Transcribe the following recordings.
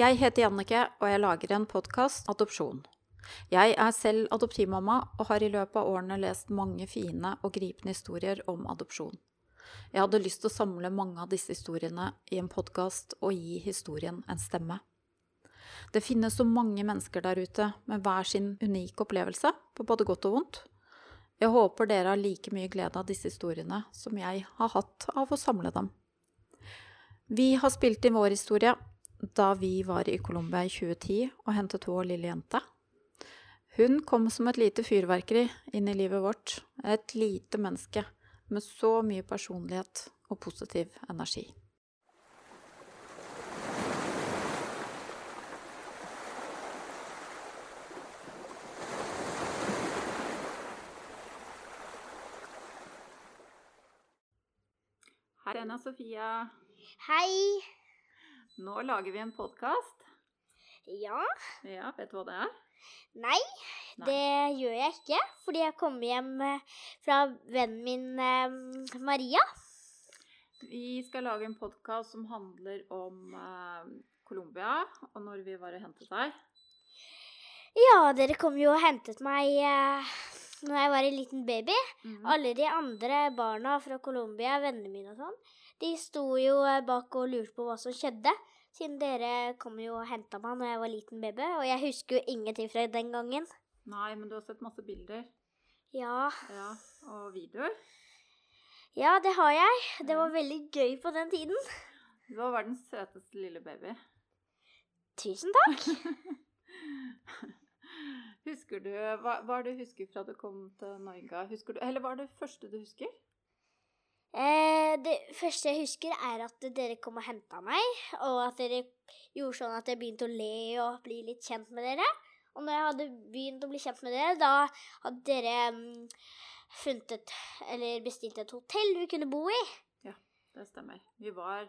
Jeg heter Jannike, og jeg lager en podkast, Adopsjon. Jeg er selv adoptivmamma og har i løpet av årene lest mange fine og gripende historier om adopsjon. Jeg hadde lyst til å samle mange av disse historiene i en podkast og gi historien en stemme. Det finnes så mange mennesker der ute med hver sin unike opplevelse, på både godt og vondt. Jeg håper dere har like mye glede av disse historiene som jeg har hatt av å samle dem. Vi har spilt inn vår historie da vi var i Colombia i 2010 og hentet vår lille jente. Hun kom som et lite fyrverkeri inn i livet vårt. Et lite menneske med så mye personlighet og positiv energi. Hei, Anna Sofia. Hei. Nå lager vi en podkast. Ja. Ja, vet du hva det er? Nei, Nei. det gjør jeg ikke. Fordi jeg kommer hjem eh, fra vennen min eh, Maria. Vi skal lage en podkast som handler om eh, Colombia, og når vi var og hentet deg. Ja, dere kom jo og hentet meg eh, når jeg var en liten baby. Mhm. Alle de andre barna fra Colombia, vennene mine og sånn, de sto jo eh, bak og lurte på hva som skjedde. Siden dere kom jo og henta meg når jeg var liten baby, og jeg husker jo ingenting fra den gangen. Nei, men du har sett masse bilder Ja, ja, og videoer. ja, det har jeg. Det var veldig gøy på den tiden. Du var verdens søteste lille baby. Tusen takk. Husker du, hva, hva er det du husker fra du kom til Norge? Husker du, eller hva er det første du husker? Eh, det første jeg husker, er at dere kom og henta meg, og at dere gjorde sånn at jeg begynte å le og bli litt kjent med dere. Og når jeg hadde begynt å bli kjent med dere, da hadde dere um, funnet et, eller bestilt et hotell vi kunne bo i. Ja, Det stemmer. Vi var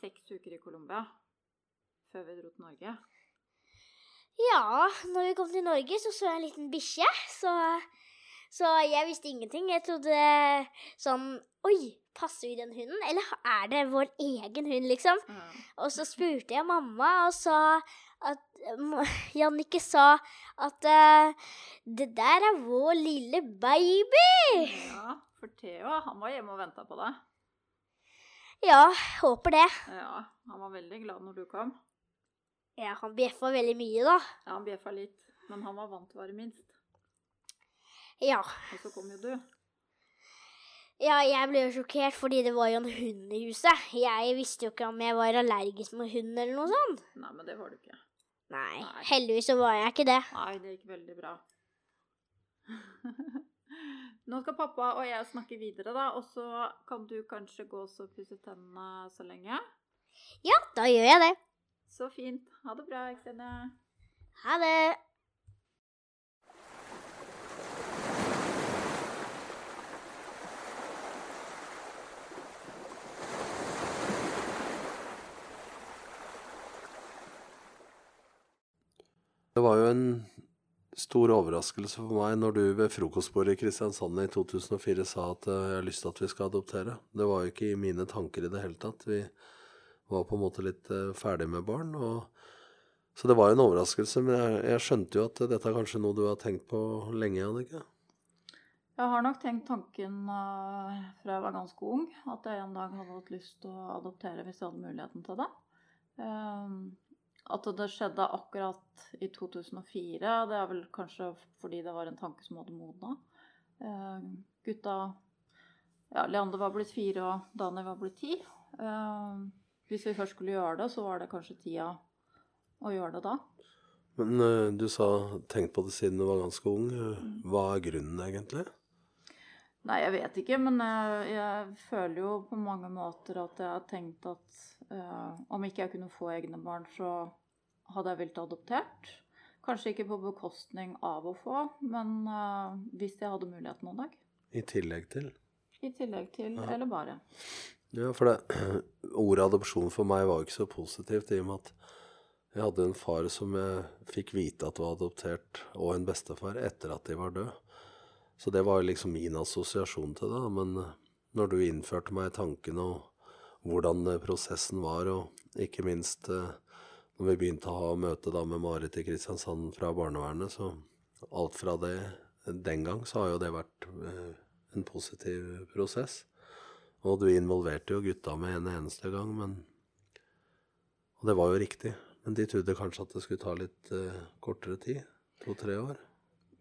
seks uker i Colombia før vi dro til Norge. Ja, når vi kom til Norge, så så jeg en liten bikkje, så, så jeg visste ingenting. Jeg trodde sånn Oi, passer vi den hunden, eller er det vår egen hund, liksom? Mm. Og så spurte jeg mamma, og sa at Jannicke sa at uh, det der er vår lille baby. ja, for Theo, han var hjemme og venta på deg. Ja, håper det. Ja, han var veldig glad når du kom. Ja, han bjeffa veldig mye, da. Ja, han bjeffa litt, men han var vant til å være minst. Ja. Og så kom jo du. ja, jeg ble jo sjokkert fordi det var jo en hund i huset. Jeg visste jo ikke om jeg var allergisk mot hund eller noe sånt. Nei, men det var du ikke. Nei, Nei. heldigvis så var jeg ikke det. Nei, det gikk veldig bra. Nå skal pappa og jeg snakke videre, da, og så kan du kanskje gå og pusse tennene så lenge. Ja, da gjør jeg det. Så fint. Ha det bra, Xenia. Ha det. Det var jo en stor overraskelse for meg når du ved frokostbordet i Kristiansand i 2004 sa at eh, jeg har lyst til at vi skal adoptere. Det var jo ikke i mine tanker i det hele tatt. Vi var på en måte litt eh, ferdig med barn. Så det var jo en overraskelse, men jeg, skjønte jo at dette er kanskje noe du har tenkt på lenge, Annike. Jeg har nok tenkt tanken uh, fra jeg var ganske ung, at jeg en dag hadde hatt lyst til å adoptere hvis jeg hadde muligheten til det. Um, at det skjedde akkurat i 2004, det er vel kanskje fordi det var en tanke som hadde modna. Uh, gutta Ja, Leander var blitt fire, og Daniel var blitt ti. Uh, hvis vi først skulle gjøre det, så var det kanskje tida å gjøre det da. Men eh, du sa tenkt på det siden du var ganske ung. Eh, Hva er grunnen, egentlig? Nei, jeg vet ikke, men jeg, jeg føler jo på mange måter at jeg har tenkt at uh, om ikke jeg kunne få egne barn, så hadde jeg villet adoptert. Kanskje ikke på bekostning av å få, men uh, hvis jeg hadde muligheten en dag. I tillegg til? I tillegg til, Ja. eller bare. Ja, for det, ordet adopsjon for meg var jo ikke så positivt, i og med at jeg hadde en far som jeg fikk vite at var adoptert, og en bestefar etter at de var døde. Så det var liksom min assosiasjon til det. Men eh, når du innførte meg tanken og hvordan eh, prosessen var, og ikke minst eh, når vi begynte å ha møte da med Marit i Kristiansand fra barnevernet, så alt fra det den gang så har jo det vært en positiv prosess. Og du involverte jo gutta med en eneste gang, men Og det var jo riktig. Men de trodde kanskje at det skulle ta litt kortere tid. To-tre år.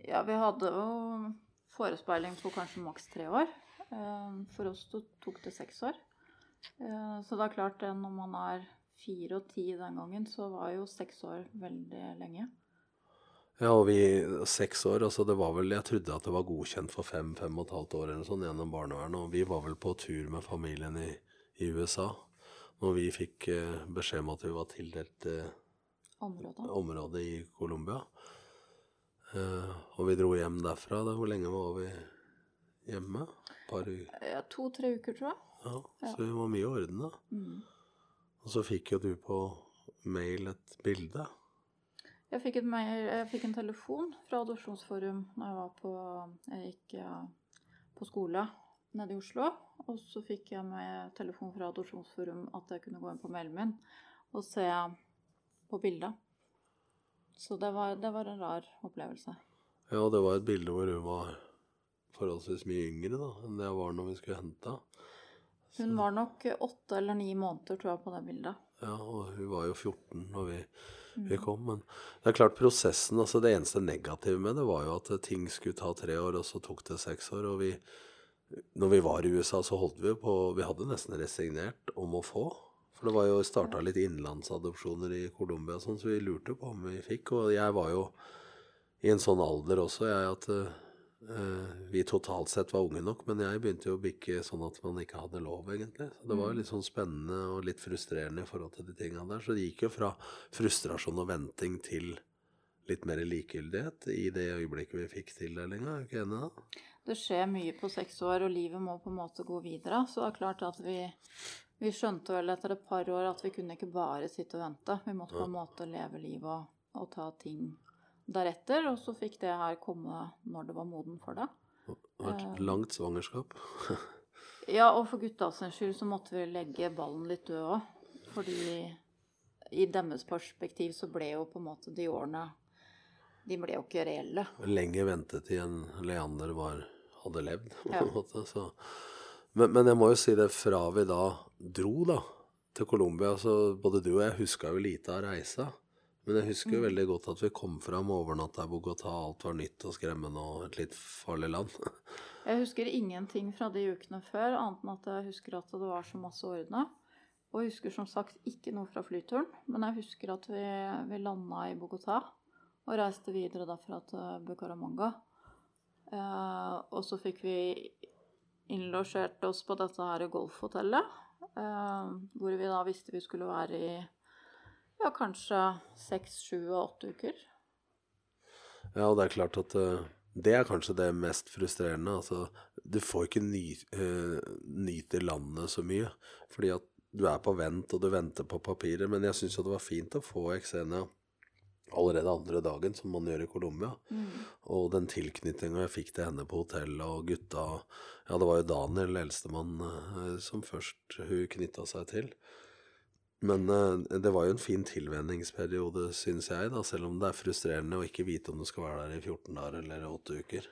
Ja, vi hadde jo forespeiling på kanskje maks tre år. Eh, For oss tok det seks år. Eh, Så det er klart det når man er fire og ti den gangen, så var jo seks år veldig lenge. Ja, og vi seks år, altså det var vel Jeg trodde at det var godkjent for fem, fem og et halvt år eller sånn gjennom barnevernet, og vi var vel på tur med familien i, i USA når vi fikk eh, beskjed om at vi var tildelt eh, Området. området i Colombia. Eh, og vi dro hjem derfra. Da, hvor lenge var vi hjemme? Par? Ja, To-tre uker, tror jeg. Ja, så vi var mye i orden da. Mm. Og så fikk jo du på mail et bilde. Jeg fikk, et mail, jeg fikk en telefon fra Adopsjonsforum når jeg var på Jeg gikk ja, på skole nede i Oslo. Og så fikk jeg med telefon fra Adopsjonsforum at jeg kunne gå inn på mailen min og se på bildet. Så det var, det var en rar opplevelse. Ja, det var et bilde hvor hun var forholdsvis mye yngre da, enn det var når vi skulle hente henne. Hun var nok åtte eller ni måneder, tror jeg, på det bildet. Ja, og hun var jo 14 når vi, Mm. vi kom. Men det er klart prosessen, altså det eneste negative med det var jo at ting skulle ta tre år, og så tok det seks år. Og vi, når vi var i USA, så holdt vi på Vi hadde nesten resignert om å få. For det var jo starta litt innenlandsadopsjoner i Colombia, og sånn, så vi lurte på om vi fikk. Og jeg var jo i en sånn alder også, jeg, at uh, vi totalt sett var unge nok, men jeg begynte jo å bikke sånn at man ikke hadde lov, egentlig. Så det var jo litt sånn spennende og litt frustrerende i forhold til de tinga der. Så det gikk jo fra frustrasjon og venting til litt mer likegyldighet i det øyeblikket vi fikk tildelinga. Er du ikke enig da? Det skjer mye på seks år, og livet må på en måte gå videre. Så det er klart at vi, vi skjønte vel etter et par år at vi kunne ikke bare sitte og vente. Vi måtte på en måte leve livet og, og ta ting deretter. Og så fikk det her komme når det var moden for det. Det var et langt svangerskap. Ja, og for gutta sin skyld så måtte vi legge ballen litt død òg. Fordi i deres perspektiv så ble jo på en måte de årene De ble jo ikke reelle. Lenge ventetid enn Leander var, hadde levd, på Ja. en måte. Så. Men, men jeg må jo si det, fra vi da dro da, til Colombia, så både du og jeg huska jo lite av reisa. Men jeg husker jo veldig godt at vi kom fram og overnatta i Bogotá. Alt var nytt og skremmende og et litt farlig land. Jeg husker ingenting fra de ukene før, annet enn at jeg husker at det var så masse ordna. Og jeg husker som sagt ikke noe fra flyturen, men jeg husker at vi, vi landa i Bogotá og reiste videre derfra til Bucaramanga. Eh, og så fikk vi innlosjert oss på dette her golfhotellet, hvor vi da visste vi skulle være i ja, kanskje seks, sju og åtte uker. Ja, og det er klart at eh, det er kanskje det mest frustrerende. Altså, du får ikke ny, uh, nyte landet så mye, fordi at du er på vent, og du venter på papirer. Men jeg syns jo det var fint å få Exenia allerede andre dagen, som man gjør i Colombia. Og den tilknytninga jeg fikk til henne på hotellet, og gutta Ja, det var jo Daniel, eldstemann, eh, som først hun knytta seg til. Men eh, det var jo en fin tilvenningsperiode, syns jeg, da, selv om det er frustrerende å ikke vite om du skal være der i 14 dager eller 8 uker.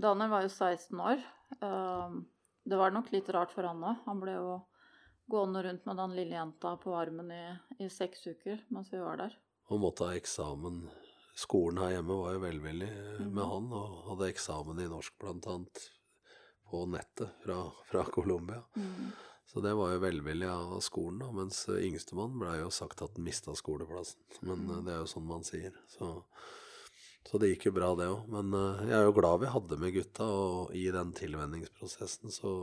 Daniel var jo 16 år. Eh, Det var nok litt rart for han òg. Han ble jo gående rundt med den lille jenta på armen i, i seks uker mens vi var der. Og måtte ha eksamen. Skolen her hjemme var jo velvillig eh, med han, og hadde eksamen i norsk annet på nettet fra, fra Colombia. Så det var jo velvillig av skolen, da, mens eh, yngstemann blei jo sagt at han mista skoleplassen. Men mm. det er jo sånn man sier. Så, så det gikk jo bra, det òg. Men jeg er jo glad vi hadde med gutta, og i den tilvenningsprosessen så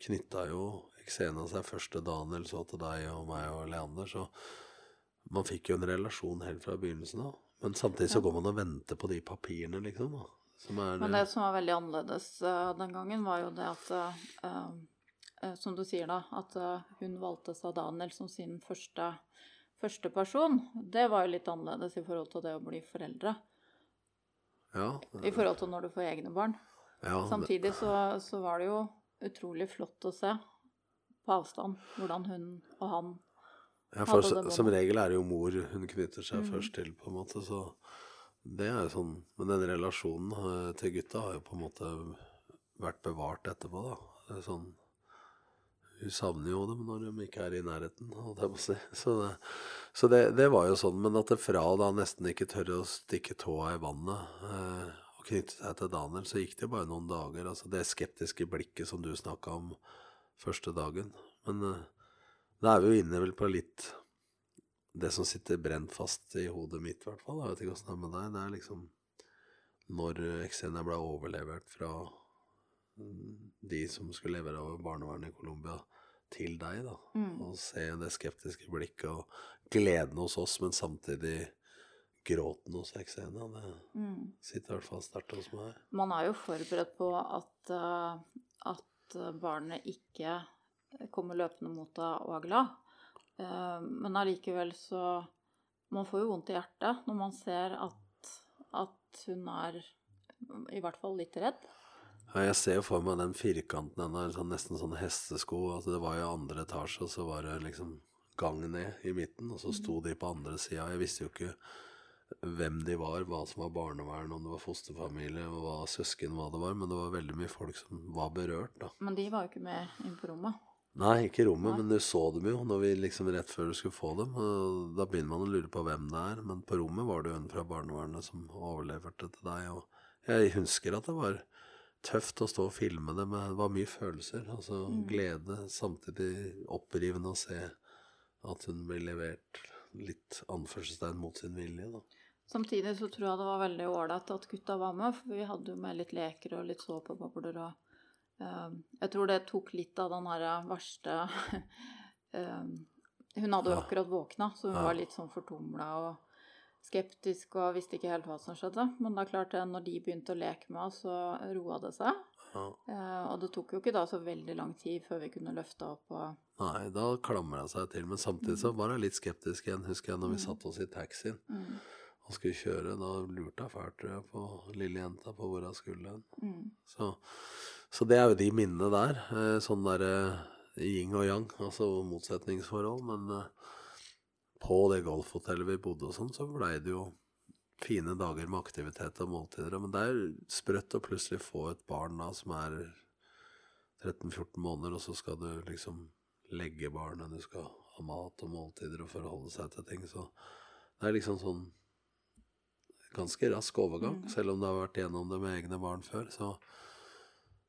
knytta jo Xena seg først til Daniel, så til deg og meg og Leander. Så man fikk jo en relasjon helt fra begynnelsen av. Men samtidig så går man og venter på de papirene, liksom. da. Som er Men det som var veldig annerledes uh, den gangen, var jo det at uh, uh, Som du sier, da, at eh, hun valgte seg Daniel som sin første, første person. Det var jo litt annerledes i forhold til det å bli foreldre. ja, I forhold til når du får egne barn. ja, Samtidig så, så var det jo utrolig flott å se på avstand hvordan hun og han Ja, for, som regel er det jo mor hun knytter seg mm. først til, på en måte, så det er jo sånn Men den relasjonen eh, til gutta har jo på en måte vært bevart etterpå, da. Det er sånn Hun savner jo dem når de ikke er i nærheten, holdt jeg på å si. Så, det, så det, det var jo sånn. Men at det fra da nesten ikke tørre å stikke tåa i vannet eh, og knytte seg til Daniel, så gikk det jo bare noen dager. Altså det skeptiske blikket som du snakka om første dagen. Men eh, da er vi jo inne vel på litt det som sitter brent fast i hodet mitt, i hvert fall. Jeg vet ikke åssen det er med deg. Det er liksom når Xenia ble overlevert fra de som skulle levere over barnevernet i Colombia, til deg, da. Mm. Og se det skeptiske blikket og gleden hos oss, men samtidig gråten hos Xenia. Det Mm. sitter i hvert fall sterkt hos meg. Man er jo forberedt på at, eh, at barnet ikke kommer løpende mot deg og er glad. Eh, Men allikevel så Man får jo vondt i hjertet når man ser at, at hun er i hvert fall litt redd. Ja, jeg ser jo for meg den firkanten, hennes, sånn, nesten sånn hestesko. Altså, det var jo andre etasje, og så var det liksom gang ned i midten, og så sto de på andre sida. Jeg visste jo ikke hvem de var, hva som var barnevern, om det var fosterfamilie, hva søsken, hva det var, men det var veldig mye folk som var berørt, da. Men de var jo ikke med inn på rommet. Nei, ikke i rommet, Nei. men du så dem jo når vi liksom rett før du skulle få dem. Da begynner man å lure på hvem det er. Men på rommet var det jo en fra barnevernet som overleverte til deg. Og jeg husker at det var tøft å stå og filme det, men det var mye følelser. Altså Mm. glede, samtidig opprivende å se at hun ble levert litt anførselstegn mot sin vilje, da. Samtidig så tror jeg det var veldig ålreit at gutta var med, for vi hadde jo med litt leker og litt såpebobler og Jeg tror det tok litt av den her verste eh, Hun hadde jo akkurat våkna, så hun var litt sånn fortumla og skeptisk og visste ikke helt hva som skjedde. Men det er klart, når de begynte å leke med oss, så roa det seg. Ja. Eh, og det tok jo ikke da så veldig lang tid før vi kunne løfte opp og Nei, da klamra jeg seg til. Men samtidig så var jeg litt skeptisk igjen, husker jeg, når vi Mm. satte oss i taxien. mm, og skulle kjøre. Da lurte jeg fælt tror jeg, på lille jenta på hvor hun skulle hen. mm, Så, så det er jo de minnene der. eh, Sånn derre yin og yang, altså motsetningsforhold. Men eh, på det golfhotellet vi bodde og sånn, så blei det jo fine dager med aktivitet og måltider. Men det er sprøtt å plutselig få et barn da som er 13-14 måneder, og så skal du liksom legge barnet, du skal ha mat og måltider og forholde seg til ting. Så det er liksom sånn ganske rask overgang, Mm. selv om det har vært gjennom det med egne barn før. Så,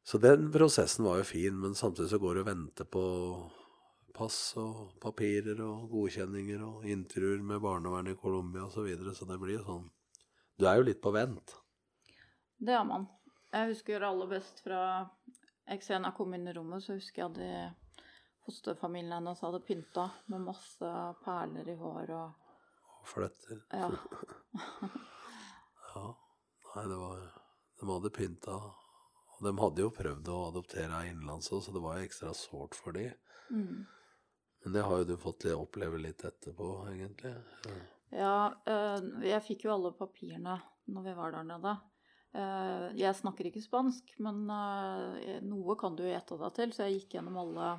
så den prosessen var jo fin, men samtidig så går det å vente på pass og papirer og godkjenninger og intervjuer med barnevernet i Colombia osv. Så, videre, så det blir jo sånn Du er jo litt på vent. Det er man. Jeg husker aller best fra Exena kom inn i rommet, så husker jeg at fosterfamilien hennes hadde pynta med masse perler i hår og Og flytter. Ja. Ja. Nei, det var De hadde pynta. Og de hadde jo prøvd å adoptere innenlands òg, så det var jo ekstra sårt for de. mm. Men det har jo du fått oppleve litt etterpå, egentlig. Ja. Ja, eh, jeg fikk jo alle papirene når vi var der nede. Eh, jeg snakker ikke spansk, men eh, noe kan du gjette deg til, så jeg gikk gjennom alle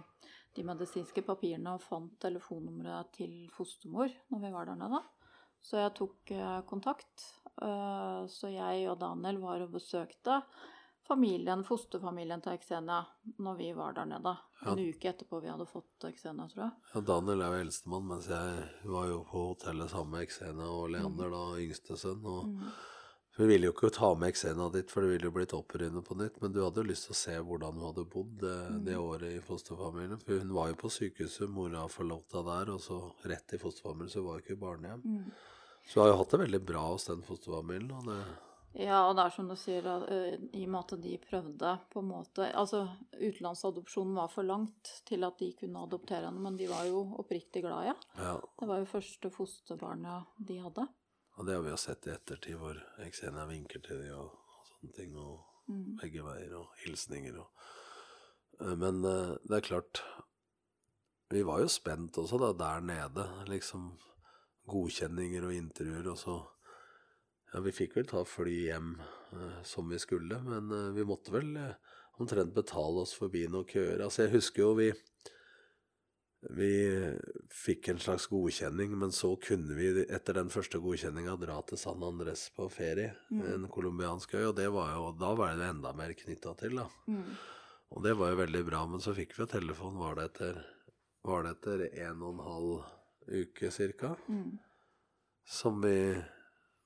de medisinske papirene og fant telefonnummeret til fostermor når vi var der nede. Så jeg tok kontakt. Så jeg og Daniel var og besøkte familien, fosterfamilien til Xenia når vi var der nede. En uke etterpå vi hadde fått Xenia, tror jeg. Ja, Daniel er jo eldstemann, mens jeg var jo på hotellet sammen med Xenia og Leander, da, yngste sønn. Og Mm. vi ville jo ikke ta med Xenia ditt, for det ville jo blitt oppryddet på nytt. Men du hadde jo lyst til å se hvordan hun hadde bodd det, det året i fosterfamilien. For hun var jo på sykehuset, mora forlota der, og så rett i fosterfamilien, så hun var jo ikke i barnehjem. Mm. Så hun har jo hatt det veldig bra hos den fosterfamilien. Og det, Ja, og det er som du sier, eh, i og med at de prøvde på en måte Altså, utenlandsadopsjonen var for langt til at de kunne adoptere henne, men de var jo oppriktig glad i henne. ja, Det var jo første fosterbarnet de hadde. og det har vi jo sett i ettertid, hvor Xenia vinker til dem og, og sånne ting. og Mm. begge veier, og hilsninger og Eh, Men eh, det er klart Vi var jo spent også da, der nede. Liksom godkjenninger og intervjuer, og så Ja, vi fikk vel ta fly hjem eh, som vi skulle, men eh, vi måtte vel eh, omtrent betale oss forbi noen køer. Altså, jeg husker jo vi vi fikk en slags godkjenning, men så kunne vi etter den første godkjenninga dra til San Andres på ferie, en colombiansk øy, og det var jo, da var det enda mer knytta til, da. Og det var jo veldig bra, men så fikk vi jo telefon, var det etter, var det etter en og en halv uke cirka, som vi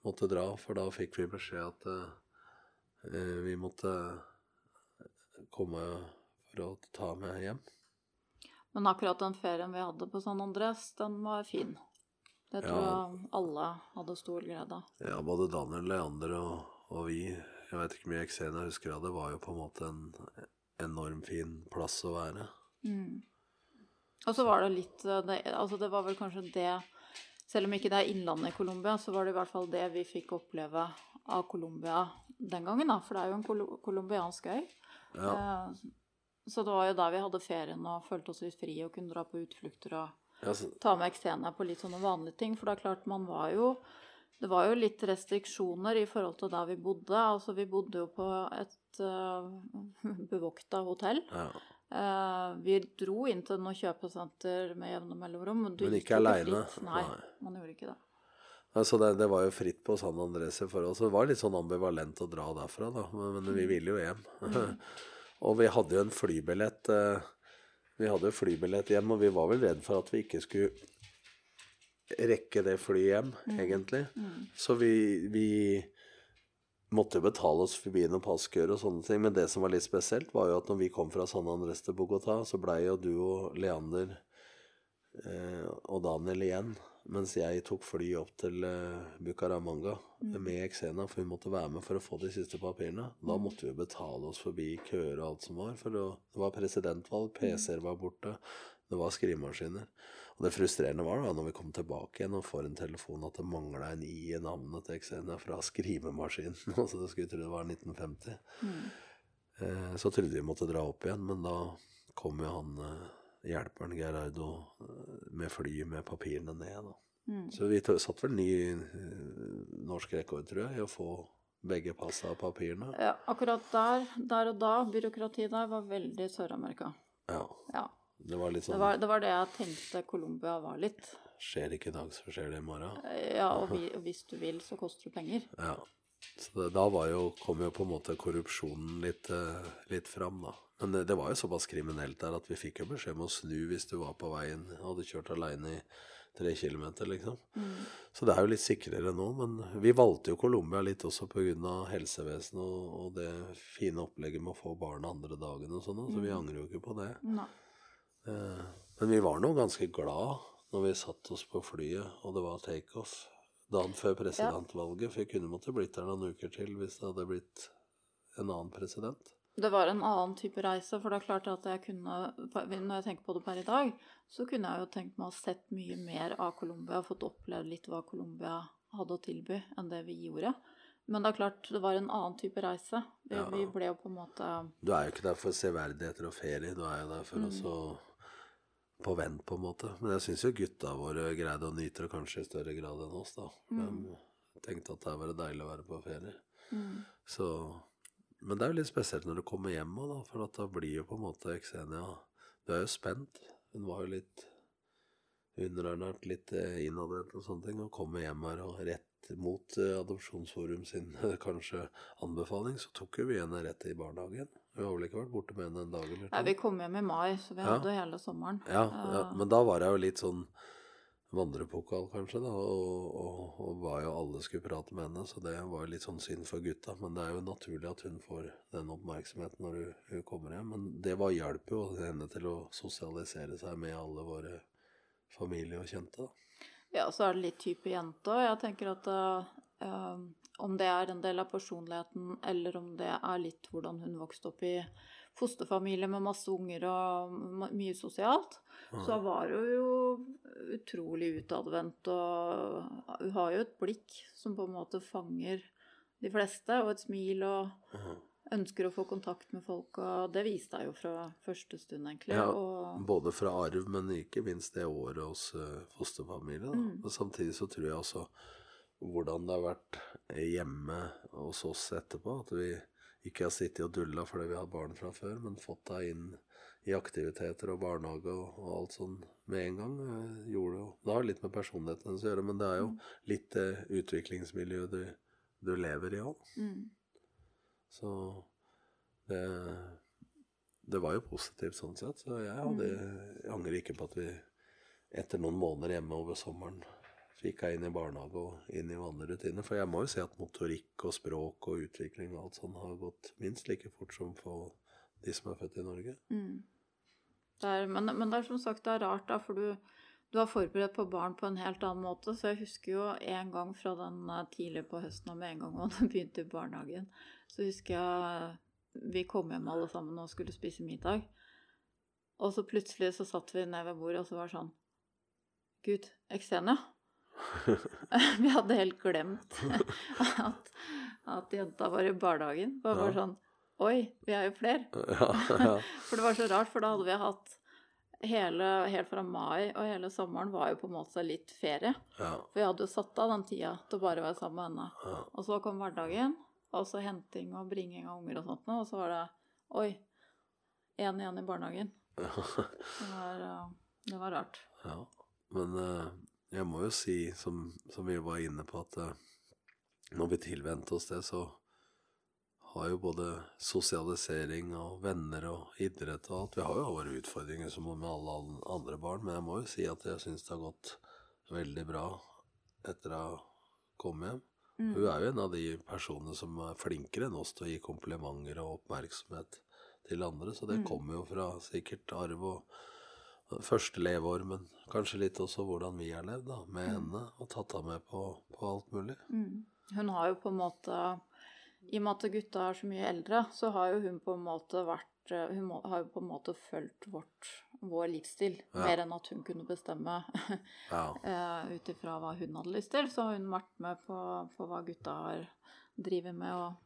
måtte dra, for da fikk vi beskjed at uh, vi måtte komme for å ta med hjem. Men akkurat den ferien vi hadde på San Andres, den var fin. Det tror Ja. jeg alle hadde stor glede av. Ja, både Daniel, Leander og, og vi, jeg vet ikke hvor mye Xenia husker av det, var jo på en måte en enorm fin plass å være. Og så var det litt eh, det, Altså, det var vel kanskje det Selv om ikke det er innlandet i Colombia, så var det i hvert fall det vi fikk oppleve av Colombia den gangen, da. For det er jo en kolo- colombiansk øy. Ja, Eh, Så det var jo der vi hadde ferien og følte oss litt fri og kunne dra på utflukter og ja, så, ta med Xenia på litt sånne vanlige ting. For det er klart, man var jo Det var jo litt restriksjoner i forhold til der vi bodde. Altså, vi bodde jo på et uh, bevokta hotell. ja. Eh, vi dro inn til noen kjøpesenter med jevne mellomrom. Men, du Men ikke aleine? Nei, Nei. man gjorde ikke det. Altså det, det var jo fritt på San Andres i forhold, så det var litt sånn ambivalent å dra derfra, da. Men, men vi ville jo hjem. og vi hadde jo en flybillett eh, Vi hadde jo flybillett hjem, og vi var vel redd for at vi ikke skulle rekke det flyet hjem, egentlig. Så vi, vi måtte jo betale oss forbi noen passkøer og sånne ting. Men det som var litt spesielt, var jo at når vi kom fra San Andres til Bogotá, så blei jo du og Leander eh, og Daniel igjen. Mens jeg tok fly opp til eh, Bucaramanga med Xena, for vi måtte være med for å få de siste papirene. Da måtte vi betale oss forbi køer og alt som var. For det var presidentvalg, PC-er var borte, det var skrivemaskiner. Og det frustrerende var da når vi kom tilbake igjen og får en telefon at det mangla en i i navnet til Xenia fra skrivemaskinen. så det skulle tro det var 1950. Eh, så trodde vi måtte dra opp igjen, men da kom jo han eh, hjelperen Gerardo eh, med flyet med papirene ned. Da. Så vi satt vel ny eh, norsk rekord, tror jeg, i å få begge passa og papirene. Ja, akkurat der, der og da, byråkratiet der, var veldig Sør-Amerika. Ja, Ja. Det var litt Det sånn var, det var det jeg tenkte Colombia var litt. Skjer ikke i dag, så skjer det i morgen. Ja, og vi, hvis du vil, så koster det penger. Ja. Så det, da var jo, kom jo på en måte korrupsjonen litt, eh, litt fram, da. Men det, var jo såpass kriminelt der at vi fikk jo beskjed om å snu hvis du var på veien hadde kjørt aleine i tre kilometer, liksom. Så det er jo litt sikrere nå, men vi valgte jo Colombia litt også pga. helsevesenet og, og det fine opplegget med å få barn andre dagen og sånn, så vi angrer jo ikke på det. Nei. Eh, Men vi var nå ganske glad når vi satt oss på flyet, og det var takeoff dagen før presidentvalget, for vi kunne måtte blitt der noen uker til hvis det hadde blitt en annen president. Det var en annen type reise, for det er klart at jeg kunne Når jeg tenker på det per i dag, så kunne jeg jo tenkt meg å ha sett mye mer av Colombia fått opplevd litt hva Colombia hadde å tilby, enn det vi gjorde. Men det er klart, det var en annen type reise. Vi, Ja. vi ble jo på en måte Du er jo ikke der for severdigheter og ferie, du er jo der for å så på vent, på en måte. Men jeg syns jo gutta våre greide å nyte det kanskje i større grad enn oss, da. De tenkte at det var deilig å være på ferie. Så Men det er jo litt spesielt når du kommer hjem òg, da, for at da blir jo på en måte eksenia. Du er jo spent. Hun var jo litt underernært, litt eh, innadvendt og sånne ting, og kommer hjem her og rett mot eh, Adopsjonsforum sin kanskje anbefaling, så tok jo vi henne rett i barnehagen. Vi har vel ikke vært borte med henne en dag eller to? Nei, vi kom hjem i mai, så vi Ja. hadde hele sommeren. Ja, ja, Eh, men da var jeg jo litt sånn vandrepokal, kanskje, da, og, og, og var jo alle skulle prate med henne, så det var litt sånn synd for gutta. Men det er jo naturlig at hun får den oppmerksomheten når hun, hun kommer hjem. Men det var hjalp jo henne til å sosialisere seg med alle våre familie og kjente, da. Ja, så er det litt type jente òg. Jeg tenker at eh, om det er en del av personligheten, eller om det er litt hvordan hun vokste opp i fosterfamilie med masse unger og mye sosialt, så var hun jo utrolig utadvendt. Og hun har jo et blikk som på en måte fanger de fleste, og et smil og ønsker å få kontakt med folk. Og det viste jeg jo fra første stund, egentlig. Ja, Og både fra arv, men ikke minst det året hos fosterfamilien, fosterfamilie. Da. Men samtidig så tror jeg også hvordan det har vært hjemme hos oss etterpå. At vi ikke har sittet og dulla fordi vi har barn fra før, men fått deg inn i aktiviteter og barnehage og, og alt sånn med en gang. eh, gjorde jo, Det har litt med personligheten hennes å gjøre, men det er jo litt det utviklingsmiljøet du, du lever i òg. Mm. Så det, det var jo positivt sånn sett. Så jeg, hadde, jeg angrer ikke på at vi etter noen måneder hjemme over sommeren fikk jeg inn i barnehage og inn i vanlige rutiner. For jeg må jo si at motorikk og språk og utvikling og alt sånt har gått minst like fort som for de som er født i Norge. Mm. Det er, men, men det er som sagt det er rart, da, for du, du har forberedt på barn på en helt annen måte. Så jeg husker jo en gang fra den eh, tidlig på høsten og med en gang man begynte i barnehagen, så husker jeg vi kom hjem alle sammen og skulle spise middag. Og så plutselig så satt vi ned ved bordet, og så var det sånn Gud, Xenia. vi hadde helt glemt at, at jenta var i barnehagen. Det var bare sånn Oi, vi er jo flere. Ja, ja. For det var så rart, for da hadde vi hatt hele, helt fra mai og hele sommeren var jo på en måte litt ferie. ja, For vi hadde jo satt av den tida til bare å være sammen med henne. Og så kom hverdagen, og så henting og bringing av unger og sånt noe, og så var det Oi, én igjen i barnehagen. Det var, eh, det var rart. Ja, men eh, jeg må jo si, som, som vi var inne på, at eh, når vi tilvente oss det, så har jo både sosialisering og venner og idrett og alt Vi har jo våre utfordringer som med alle andre barn, men jeg må jo si at jeg syns det har gått veldig bra etter å ha kommet hjem. Mm. Hun er jo en av de personene som er flinkere enn oss til å gi komplimenter og oppmerksomhet til andre, så det Mm. kommer jo fra sikkert arv og første leveår, men kanskje litt også hvordan vi har levd da, med henne, og tatt henne med på, på alt mulig. Mm. Hun har jo på en måte I og med at gutta er så mye eldre, så har jo hun på en måte vært Hun må, har jo på en måte fulgt vårt, vår livsstil, Ja. mer enn at hun kunne bestemme Ja, uh, ut ifra hva hun hadde lyst til. Så har hun vært med på, på hva gutta har driver med. Og,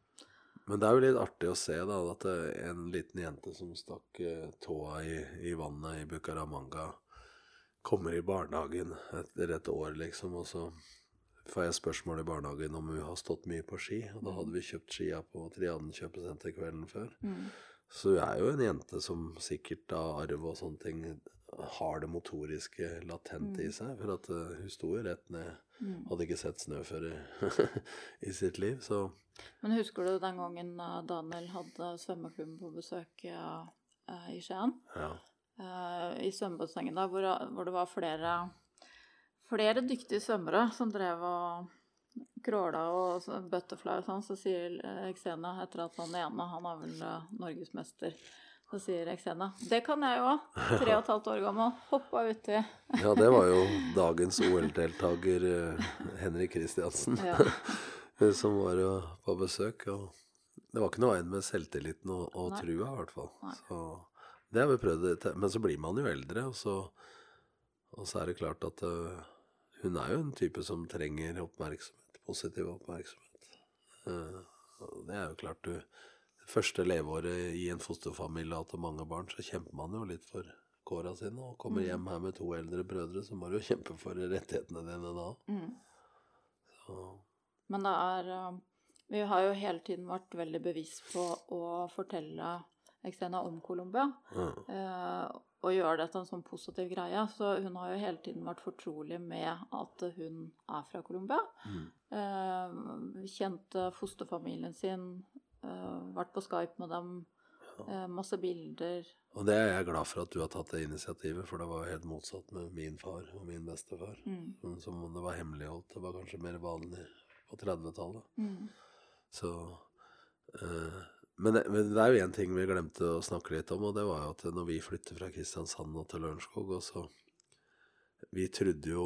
Men det er jo litt artig å se da, at er en liten jente som stakk eh, tåa i, i vannet i Bucaramanga, kommer i barnehagen etter et år, liksom, og så får jeg spørsmål i barnehagen om hun har stått mye på ski, og da hadde vi kjøpt skia på Triaden kjøpesenter kvelden før. mm, Så hun er jo en jente som sikkert av arv og sånne ting har det motoriske latent i seg, for at eh, hun sto jo rett ned, mm. hadde ikke sett snø før i, i sitt liv, så Men husker du den gangen eh, Daniel hadde svømmeklubben på besøk eh, eh, i Skien? ja. i svømmebassenget der, hvor, hvor det var flere, flere dyktige svømmere som drev og kråla og butterfly og sånn, så sier Xena, etter at han ene, han er vel norgesmester, så sier Xena Det kan jeg jo òg. Tre og et halvt år gammel. Hoppa uti. Ja, det var jo dagens OL-deltaker eh, Henrik Kristiansen Ja. som var på besøk. Og det var ikke noe veien med selvtilliten og, og trua, i hvert fall. Så det har vi prøvd. Men så blir man jo eldre, og så, og så er det klart at uh, hun er jo en type som trenger oppmerksomhet. Positiv oppmerksomhet. Uh, det er jo klart du første leveåret i en fosterfamilie og til mange barn, så kjemper man jo litt for kåra sine. Og kommer Mm. hjem her med to eldre brødre, så må du jo kjempe for rettighetene dine da. Mm. Så, Men det er eh, Vi har jo hele tiden vært veldig bevisst på å fortelle Xena om Colombia. Mm. eh, og gjøre det til en sånn positiv greie. Så hun har jo hele tiden vært fortrolig med at hun er fra Colombia. Mm. Eh, kjent eh, fosterfamilien sin, vært på Skype med dem, eh, masse bilder. Og det er jeg glad for at du har tatt det initiativet, for det var helt motsatt med min far og min bestefar. Mm. Som om det var hemmeligholdt. Det var kanskje mer vanlig på 30-tallet. Mm. Så eh, men, det, men det er jo én ting vi glemte å snakke litt om, og det var jo at når vi flyttet fra Kristiansand til Lørenskog, og så Vi trodde jo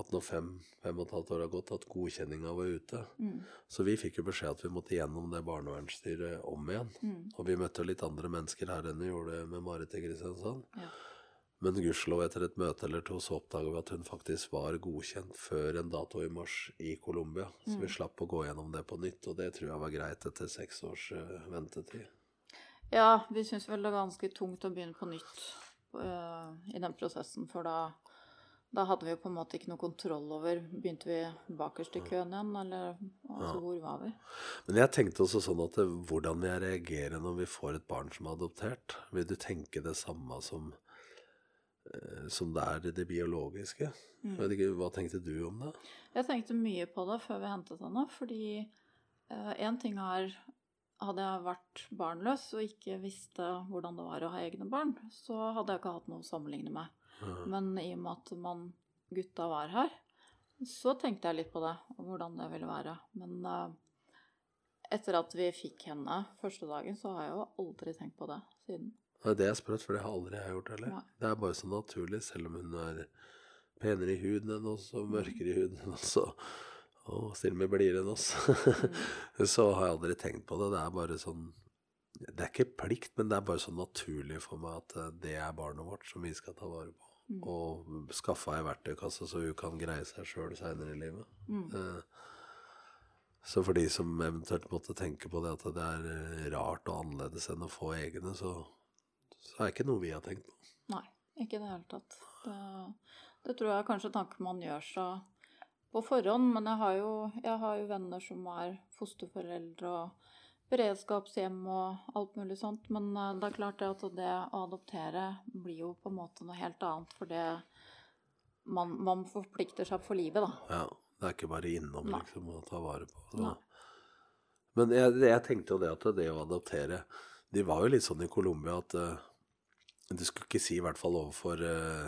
at når fem, fem og et halvt år har gått, at godkjenninga var ute. Mm. Så vi fikk jo beskjed at vi måtte gjennom det barnevernsstyret om igjen. Mm. Og vi møtte litt andre mennesker her enn vi gjorde med Marit i Kristiansand. Ja. Men gudskjelov, etter et møte eller to, så oppdaga vi at hun faktisk var godkjent før en dato i mars i Colombia. Så vi Mm. slapp å gå gjennom det på nytt, og det tror jeg var greit etter seks års uh, ventetid. Ja, vi syns vel det er ganske tungt å begynne på nytt uh, i den prosessen, for da da hadde vi jo på en måte ikke noe kontroll over Begynte vi bakerst i køen igjen, eller altså, Ja. hvor var vi? Men jeg tenkte også sånn at det, hvordan vil jeg reagere når vi får et barn som er adoptert? Vil du tenke det samme som, eh, som det er i det biologiske? Mm. Ikke, Hva tenkte du om det? Jeg tenkte mye på det før vi hentet henne, fordi én ting er Hadde jeg vært barnløs og ikke visste hvordan det var å ha egne barn, så hadde jeg ikke hatt noe å sammenligne med. Men i og med at man, gutta var her, så tenkte jeg litt på det, og hvordan det ville være. Men uh, etter at vi fikk henne første dagen, så har jeg jo aldri tenkt på det siden. Det er det jeg sprøtt, for det har aldri jeg gjort heller. Det er bare så naturlig, selv om hun er penere i huden enn oss og mørkere i huden enn oss og, og til og med blidere enn oss. så har jeg aldri tenkt på det. Det er bare sånn Det er ikke plikt, men det er bare så naturlig for meg at eh, det er barnet vårt som vi skal ta vare på. Mm. Og skaffe ei verktøykasse så hun kan greie seg sjøl seinere i livet. Mm. Eh, Så for de som eventuelt måtte tenke på det at det er eh, rart og annerledes enn å få egne, så, så er det ikke noe vi har tenkt på. Nei, ikke i det hele tatt. Det, det tror jeg kanskje tanker man gjør seg på forhånd, men jeg har jo, jeg har jo venner som er fosterforeldre og beredskapshjem og alt mulig sånt, men eh, det er klart at det å adoptere blir jo på en måte noe helt annet, for det man, man forplikter seg for livet, da. Ja, det er ikke bare innom liksom å ta vare på. Så. Nei. Men jeg, jeg tenkte jo det at det å adoptere De var jo litt sånn i Colombia at uh, Du skulle ikke si, i hvert fall overfor uh,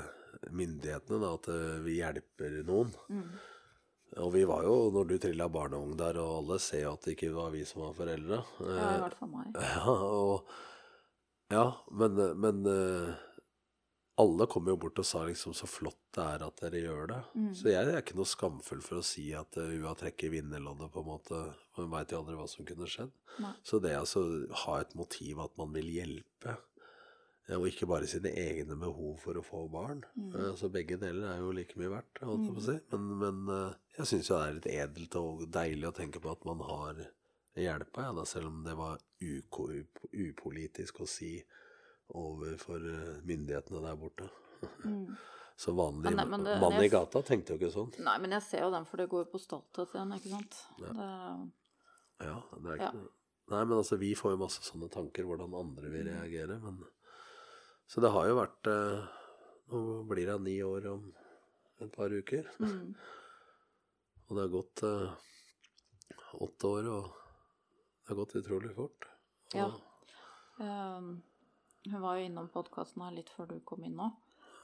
myndighetene, da, at uh, vi hjelper noen. Mm. Og vi var jo, når du trilla barnevogn der, og alle ser jo at det ikke var vi som var foreldre. Ja, Eh, i hvert fall meg. Ja, og, ja men, men eh, alle kom jo bort og sa liksom så flott det er at dere gjør det. Mm. Så jeg er ikke noe skamfull for å si at uh, hun har trekket vinnerloddet, på en måte. Man veit jo aldri hva som kunne skjedd. Nei. Så det altså ha et motiv at man vil hjelpe, og ikke bare sine egne behov for å få barn. Mm. Eh, Så begge deler er jo like mye verdt, holdt jeg på å si. Men, men eh, jeg syns jo det er litt edelt og deilig å tenke på at man har hjelpa, ja, selv om det var upolitisk å si overfor eh, myndighetene der borte. Mm. Så vanlig ja, nei, det- det- i gata tenkte jo ikke sånn. Nei, men jeg ser jo den, for det går jo på stolthet igjen, ikke sant? Ja. Det, Ja, det er Ja. ikke Nei, men altså, vi får jo masse sånne tanker, hvordan andre vil reagere, men Så det har jo vært eh, Nå blir hun ni år om et par uker. mm. Og det har gått eh, åtte år, og det har gått utrolig fort. Og, Ja. Um, hun var jo innom podkasten her litt før du kom inn nå.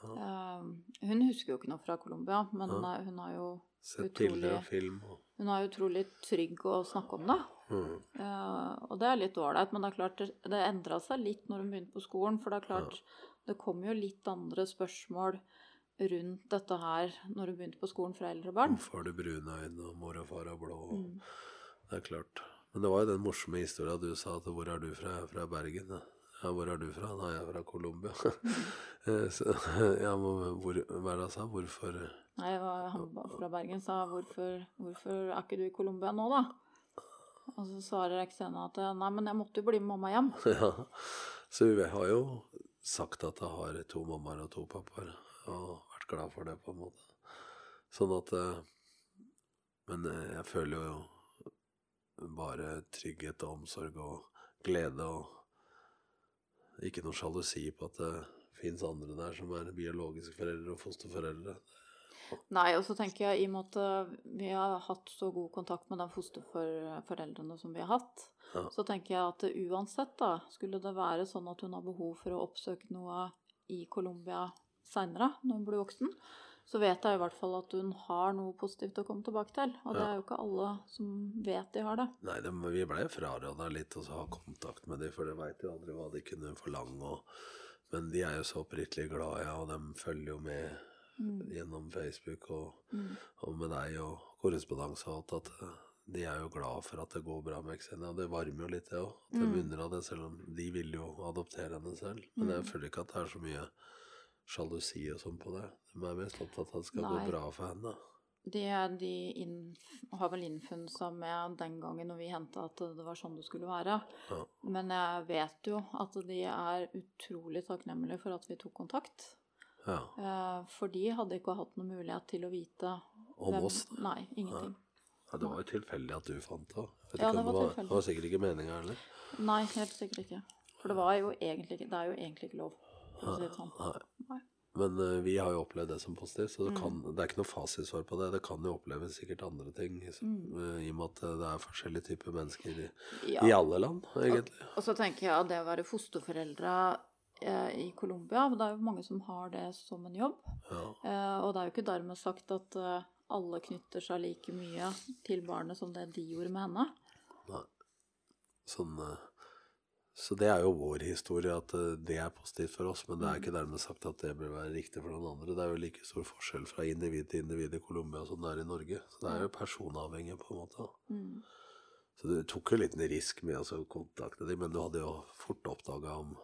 Ehm, hun husker jo ikke noe fra Colombia, men Ja. eh, hun er jo Sett Utrolig. bilder og film og hun er utrolig trygg å snakke om det. Mm. Eh, og det er litt ålreit, men det er klart det, det endra seg litt når hun begynte på skolen. For det er klart, det kom jo litt andre spørsmål rundt dette her når hun begynte på skolen fra eldre barn. Hvorfor har du brune øyne, og mor og far har blå? Mm. Det er klart. Men det var jo den morsomme historia du sa at 'hvor er du fra?' Jeg er fra Bergen. Ja, Ja, hvor er du fra? Nei, jeg er fra Colombia. Eh, så, ja, hvor, hva er det han sa? Hvorfor Nei, han fra Bergen sa hvorfor, hvorfor er ikke du i Colombia nå, da? Og så svarer Xena at nei, men jeg måtte jo bli med mamma hjem. Ja. Så vi har jo sagt at jeg har to mammaer og to pappaer, og vært glad for det, på en måte. Sånn at eh, Men eh, jeg føler jo bare trygghet og omsorg og glede og ikke noe sjalusi på at det fins andre der som er biologiske foreldre og fosterforeldre. Nei, og så tenker jeg i og med at eh, vi har hatt så god kontakt med de fosterforeldrene som vi har hatt, Ja. så tenker jeg at uansett, da, skulle det være sånn at hun har behov for å oppsøke noe i Colombia seinere, når hun blir voksen, så vet jeg i hvert fall at hun har noe positivt å komme tilbake til. Og det Ja. er jo ikke alle som vet de har det. Nei, det, vi blei fraråda litt å ha kontakt med dem, for de veit jo aldri hva de kunne forlange. Og, men de er jo så oppriktig glad, ja, og de følger jo med Mm. gjennom Facebook og, Mm. og med deg og korrespondanse og alt, at eh, de er jo glad for at det går bra med Xenia. Det varmer jo litt, det òg. At de Mm. unner av det, selv om de vil jo adoptere henne selv. Men jeg føler ikke at det er så mye sjalusi og sånn på det. De er mest opptatt av at det skal Nei. gå bra for henne. Det de inn, har vel innfunnet seg med den gangen når vi henta at det var sånn det skulle være. Ja. Men jeg vet jo at de er utrolig takknemlige for at vi tok kontakt. Ja. Eh, for de hadde ikke hatt noen mulighet til å vite Om hvem- oss. da. Nei, ingenting. Ja, det var jo tilfeldig at du fant det. Ja, det var det var sikkert ikke meninga heller. Nei, helt sikkert ikke. For det var jo egentlig Det er jo egentlig ikke lov, si sånn. Nei. Nei. Men uh, vi har jo opplevd det som positivt, så det, Mm. det er ikke noe fasitsvar på det. Det kan jo oppleves sikkert andre ting, så- Mm. uh, i og med at det er forskjellige typer mennesker i, Ja. i alle land, egentlig. Og så tenker jeg at det å være fosterforeldre i Colombia Det er jo mange som har det som en jobb. Ja. Eh, og det er jo ikke dermed sagt at eh, alle knytter seg like mye til barnet som det de gjorde med henne. Nei. Sånn, eh, så det er jo vår historie, at eh, det er positivt for oss. Men det er Mm. ikke dermed sagt at det bør være riktig for noen andre. Det er jo like stor forskjell fra individ til individ i Colombia som det er i Norge. Så det er jo personavhengig, på en måte. Mm. Så du tok jo en liten risk med å kontakte dem, men du hadde jo fort oppdaga om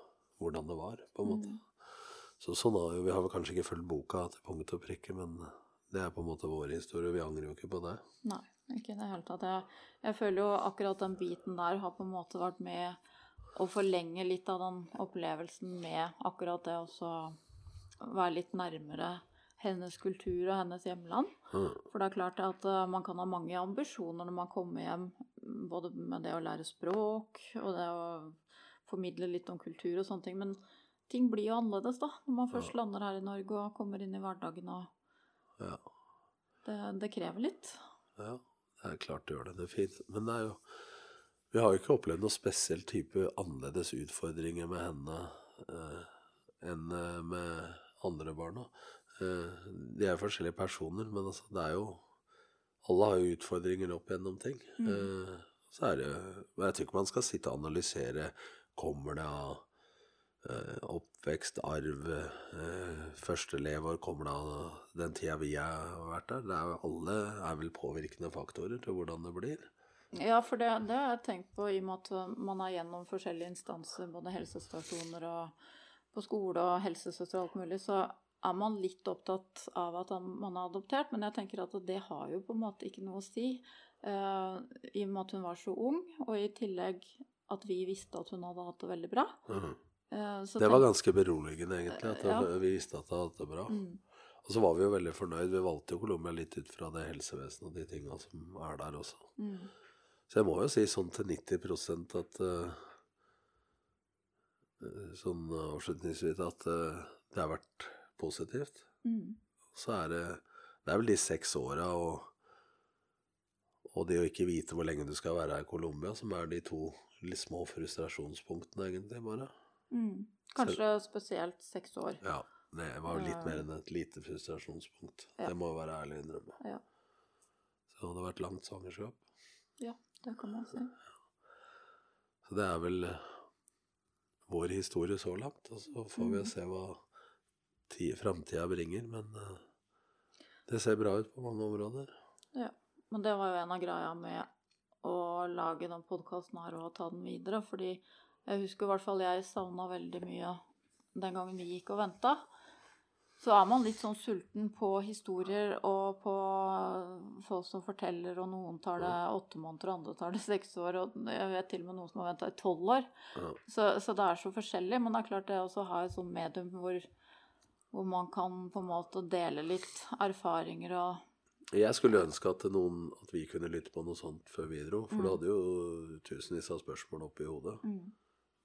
hvordan det var, på en måte. Mm. Så sånn har jo, Vi har vel kanskje ikke fulgt boka til punkt og prikke, men det er på en måte vår historie. Vi angrer jo ikke på det. Nei, ikke i det hele tatt. Jeg, jeg føler jo akkurat den biten der har på en måte vært med å forlenge litt av den opplevelsen med akkurat det å være litt nærmere hennes kultur og hennes hjemland. Mm. For det er klart at eh, man kan ha mange ambisjoner når man kommer hjem, både med det å lære språk og det å formidle litt om kultur og sånne ting. Men ting blir jo annerledes da, når man først Ja. lander her i Norge og kommer inn i hverdagen. og Ja. det, det krever litt. Ja, det er klart det gjør det. Det er fint. Men det er jo Vi har jo ikke opplevd noen spesiell type annerledes utfordringer med henne eh, enn eh, med andre barna. Eh, de er forskjellige personer, men altså, det er jo Alle har jo utfordringer opp gjennom ting. Mm. Eh, så er det jeg tror ikke man skal sitte og analysere Kommer det av eh, oppvekst, arv, eh, første leveår, kommer det av den tida vi har vært der? Det er alle er vel påvirkende faktorer til hvordan det blir. Ja, for det, det har jeg tenkt på i og med at man er gjennom forskjellige instanser, både helsestasjoner og på skole og helsesøster og alt mulig, så er man litt opptatt av at man er adoptert. Men jeg tenker at det har jo på en måte ikke noe å si, Uh, i og med at hun var så ung, og i tillegg at vi visste at hun hadde hatt det veldig bra. Mm. så Det var ganske beroligende, egentlig, at Ja. vi visste at hun hadde hatt det bra. mm, Og så var vi jo veldig fornøyd. Vi valgte jo Colombia litt ut fra det helsevesenet og de tinga som er der også. mm, Så jeg må jo si sånn til 90 at eh, Sånn avslutningsvis at uh, det har vært positivt. mm, Så er det Det er vel de seks åra og og det å ikke vite hvor lenge du skal være her i Colombia, som er de to litt små frustrasjonspunktene, egentlig, bare. mm. Kanskje spesielt seks år. Ja. Det var jo litt mer enn et lite frustrasjonspunkt. Ja. Det må jeg være ærlig å innrømme. Ja. Så det hadde vært langt svangerskap. Ja, det kan man si. Så det er vel eh, vår historie så langt. Og så får vi mm. se hva framtida bringer. Men eh, det ser bra ut på mange områder. Ja, men det var jo en av greia med å lage den podkasten her og ta den videre, fordi jeg husker i hvert fall jeg savna veldig mye den gangen vi gikk og venta. Så er man litt sånn sulten på historier og på folk som forteller, og noen tar det åtte måneder, og andre tar det seks år, og jeg vet til og med noen som har venta i tolv år. Så, så det er så forskjellig, men det er klart det også å ha et sånt medium hvor, hvor man kan på en måte dele litt erfaringer og Jeg skulle ønske at, noen, at vi kunne lytte på noe sånt før vi dro. For Mm. du hadde jo tusenvis av spørsmål oppi hodet. mm,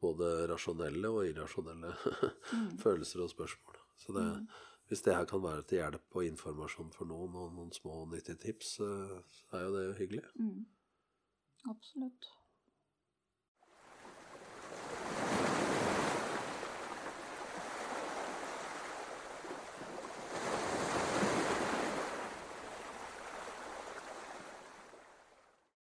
Både rasjonelle og irrasjonelle mm, følelser og spørsmål. Så det, mm. hvis det her kan være til hjelp og informasjon for noen, og noen små nyttige tips, eh, så er jo det hyggelig. Mm. Absolutt.